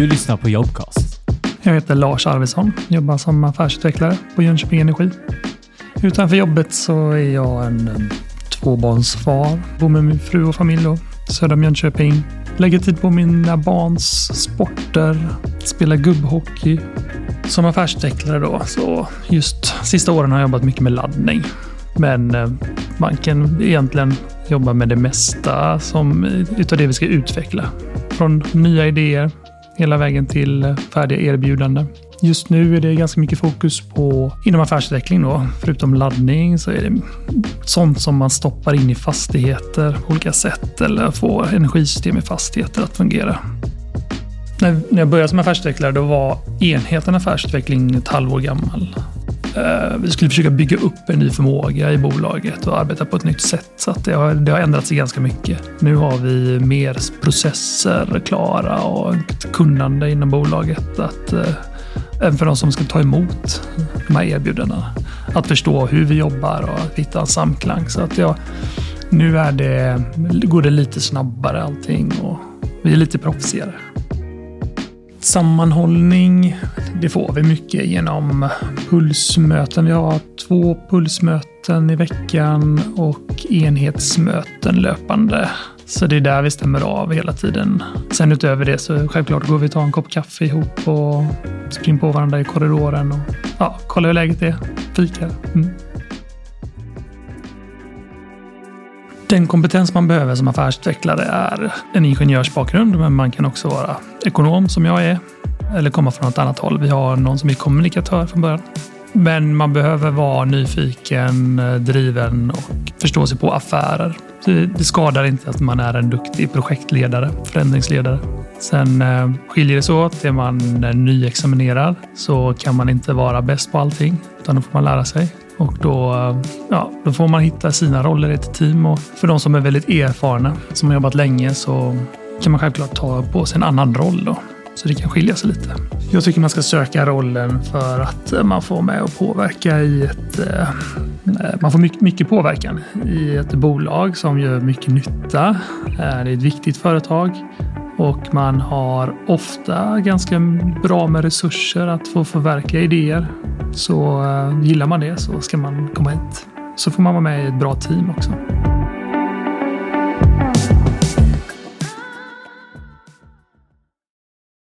Du lyssnar på Jobcast. Jag heter Lars Arvidsson, jobbar som affärsutvecklare på Jönköping Energi. Utanför jobbet så är jag en tvåbarnsfar, bor med min fru och familj då, söder om Jönköping. Lägger tid på mina barns sporter, spelar gubbhockey. Som affärsutvecklare då, så just sista åren har jag jobbat mycket med laddning. Men eh, banken man kan egentligen jobba med det mesta som, utav det vi ska utveckla. Från nya idéer hela vägen till färdiga erbjudanden. Just nu är det ganska mycket fokus på inom affärsutveckling då. Förutom laddning så är det sånt som man stoppar in i fastigheter på olika sätt eller får energisystem i fastigheter att fungera. När jag började som affärsutvecklare då var enheten affärsutveckling ett halvår gammal. Eh, vi skulle försöka bygga upp en ny förmåga i bolaget och arbeta på ett nytt sätt. Så att det, har, det har ändrat sig ganska mycket. Nu har vi mer processer klara och ett kunnande inom bolaget. Att, eh, även för de som ska ta emot de här erbjudandena. Att förstå hur vi jobbar och hitta en samklang. Så att jag, nu är det, går det lite snabbare allting och vi är lite proffsigare. Sammanhållning, det får vi mycket genom pulsmöten. Vi har två pulsmöten i veckan och enhetsmöten löpande. Så det är där vi stämmer av hela tiden. Sen utöver det så självklart går vi och tar en kopp kaffe ihop och springer på varandra i korridoren och ja, kollar hur läget är. Fikar. Mm. Den kompetens man behöver som affärsutvecklare är en ingenjörsbakgrund, men man kan också vara ekonom som jag är. Eller komma från något annat håll. Vi har någon som är kommunikatör från början. Men man behöver vara nyfiken, driven och förstå sig på affärer. Det skadar inte att man är en duktig projektledare, förändringsledare. Sen eh, skiljer det sig åt. Är man nyexaminerad så kan man inte vara bäst på allting, utan då får man lära sig. Och då, ja, då får man hitta sina roller i ett team. Och för de som är väldigt erfarna, som har jobbat länge, så kan man självklart ta på sig en annan roll. Då. Så det kan skilja sig lite. Jag tycker man ska söka rollen för att eh, man får med och påverka i ett... Eh, eh, man får mycket påverkan i ett bolag som gör mycket nytta. Det är ett viktigt företag och man har ofta ganska bra med resurser att få förverkliga idéer. Så eh, gillar man det så ska man komma hit. Så får man vara med i ett bra team också.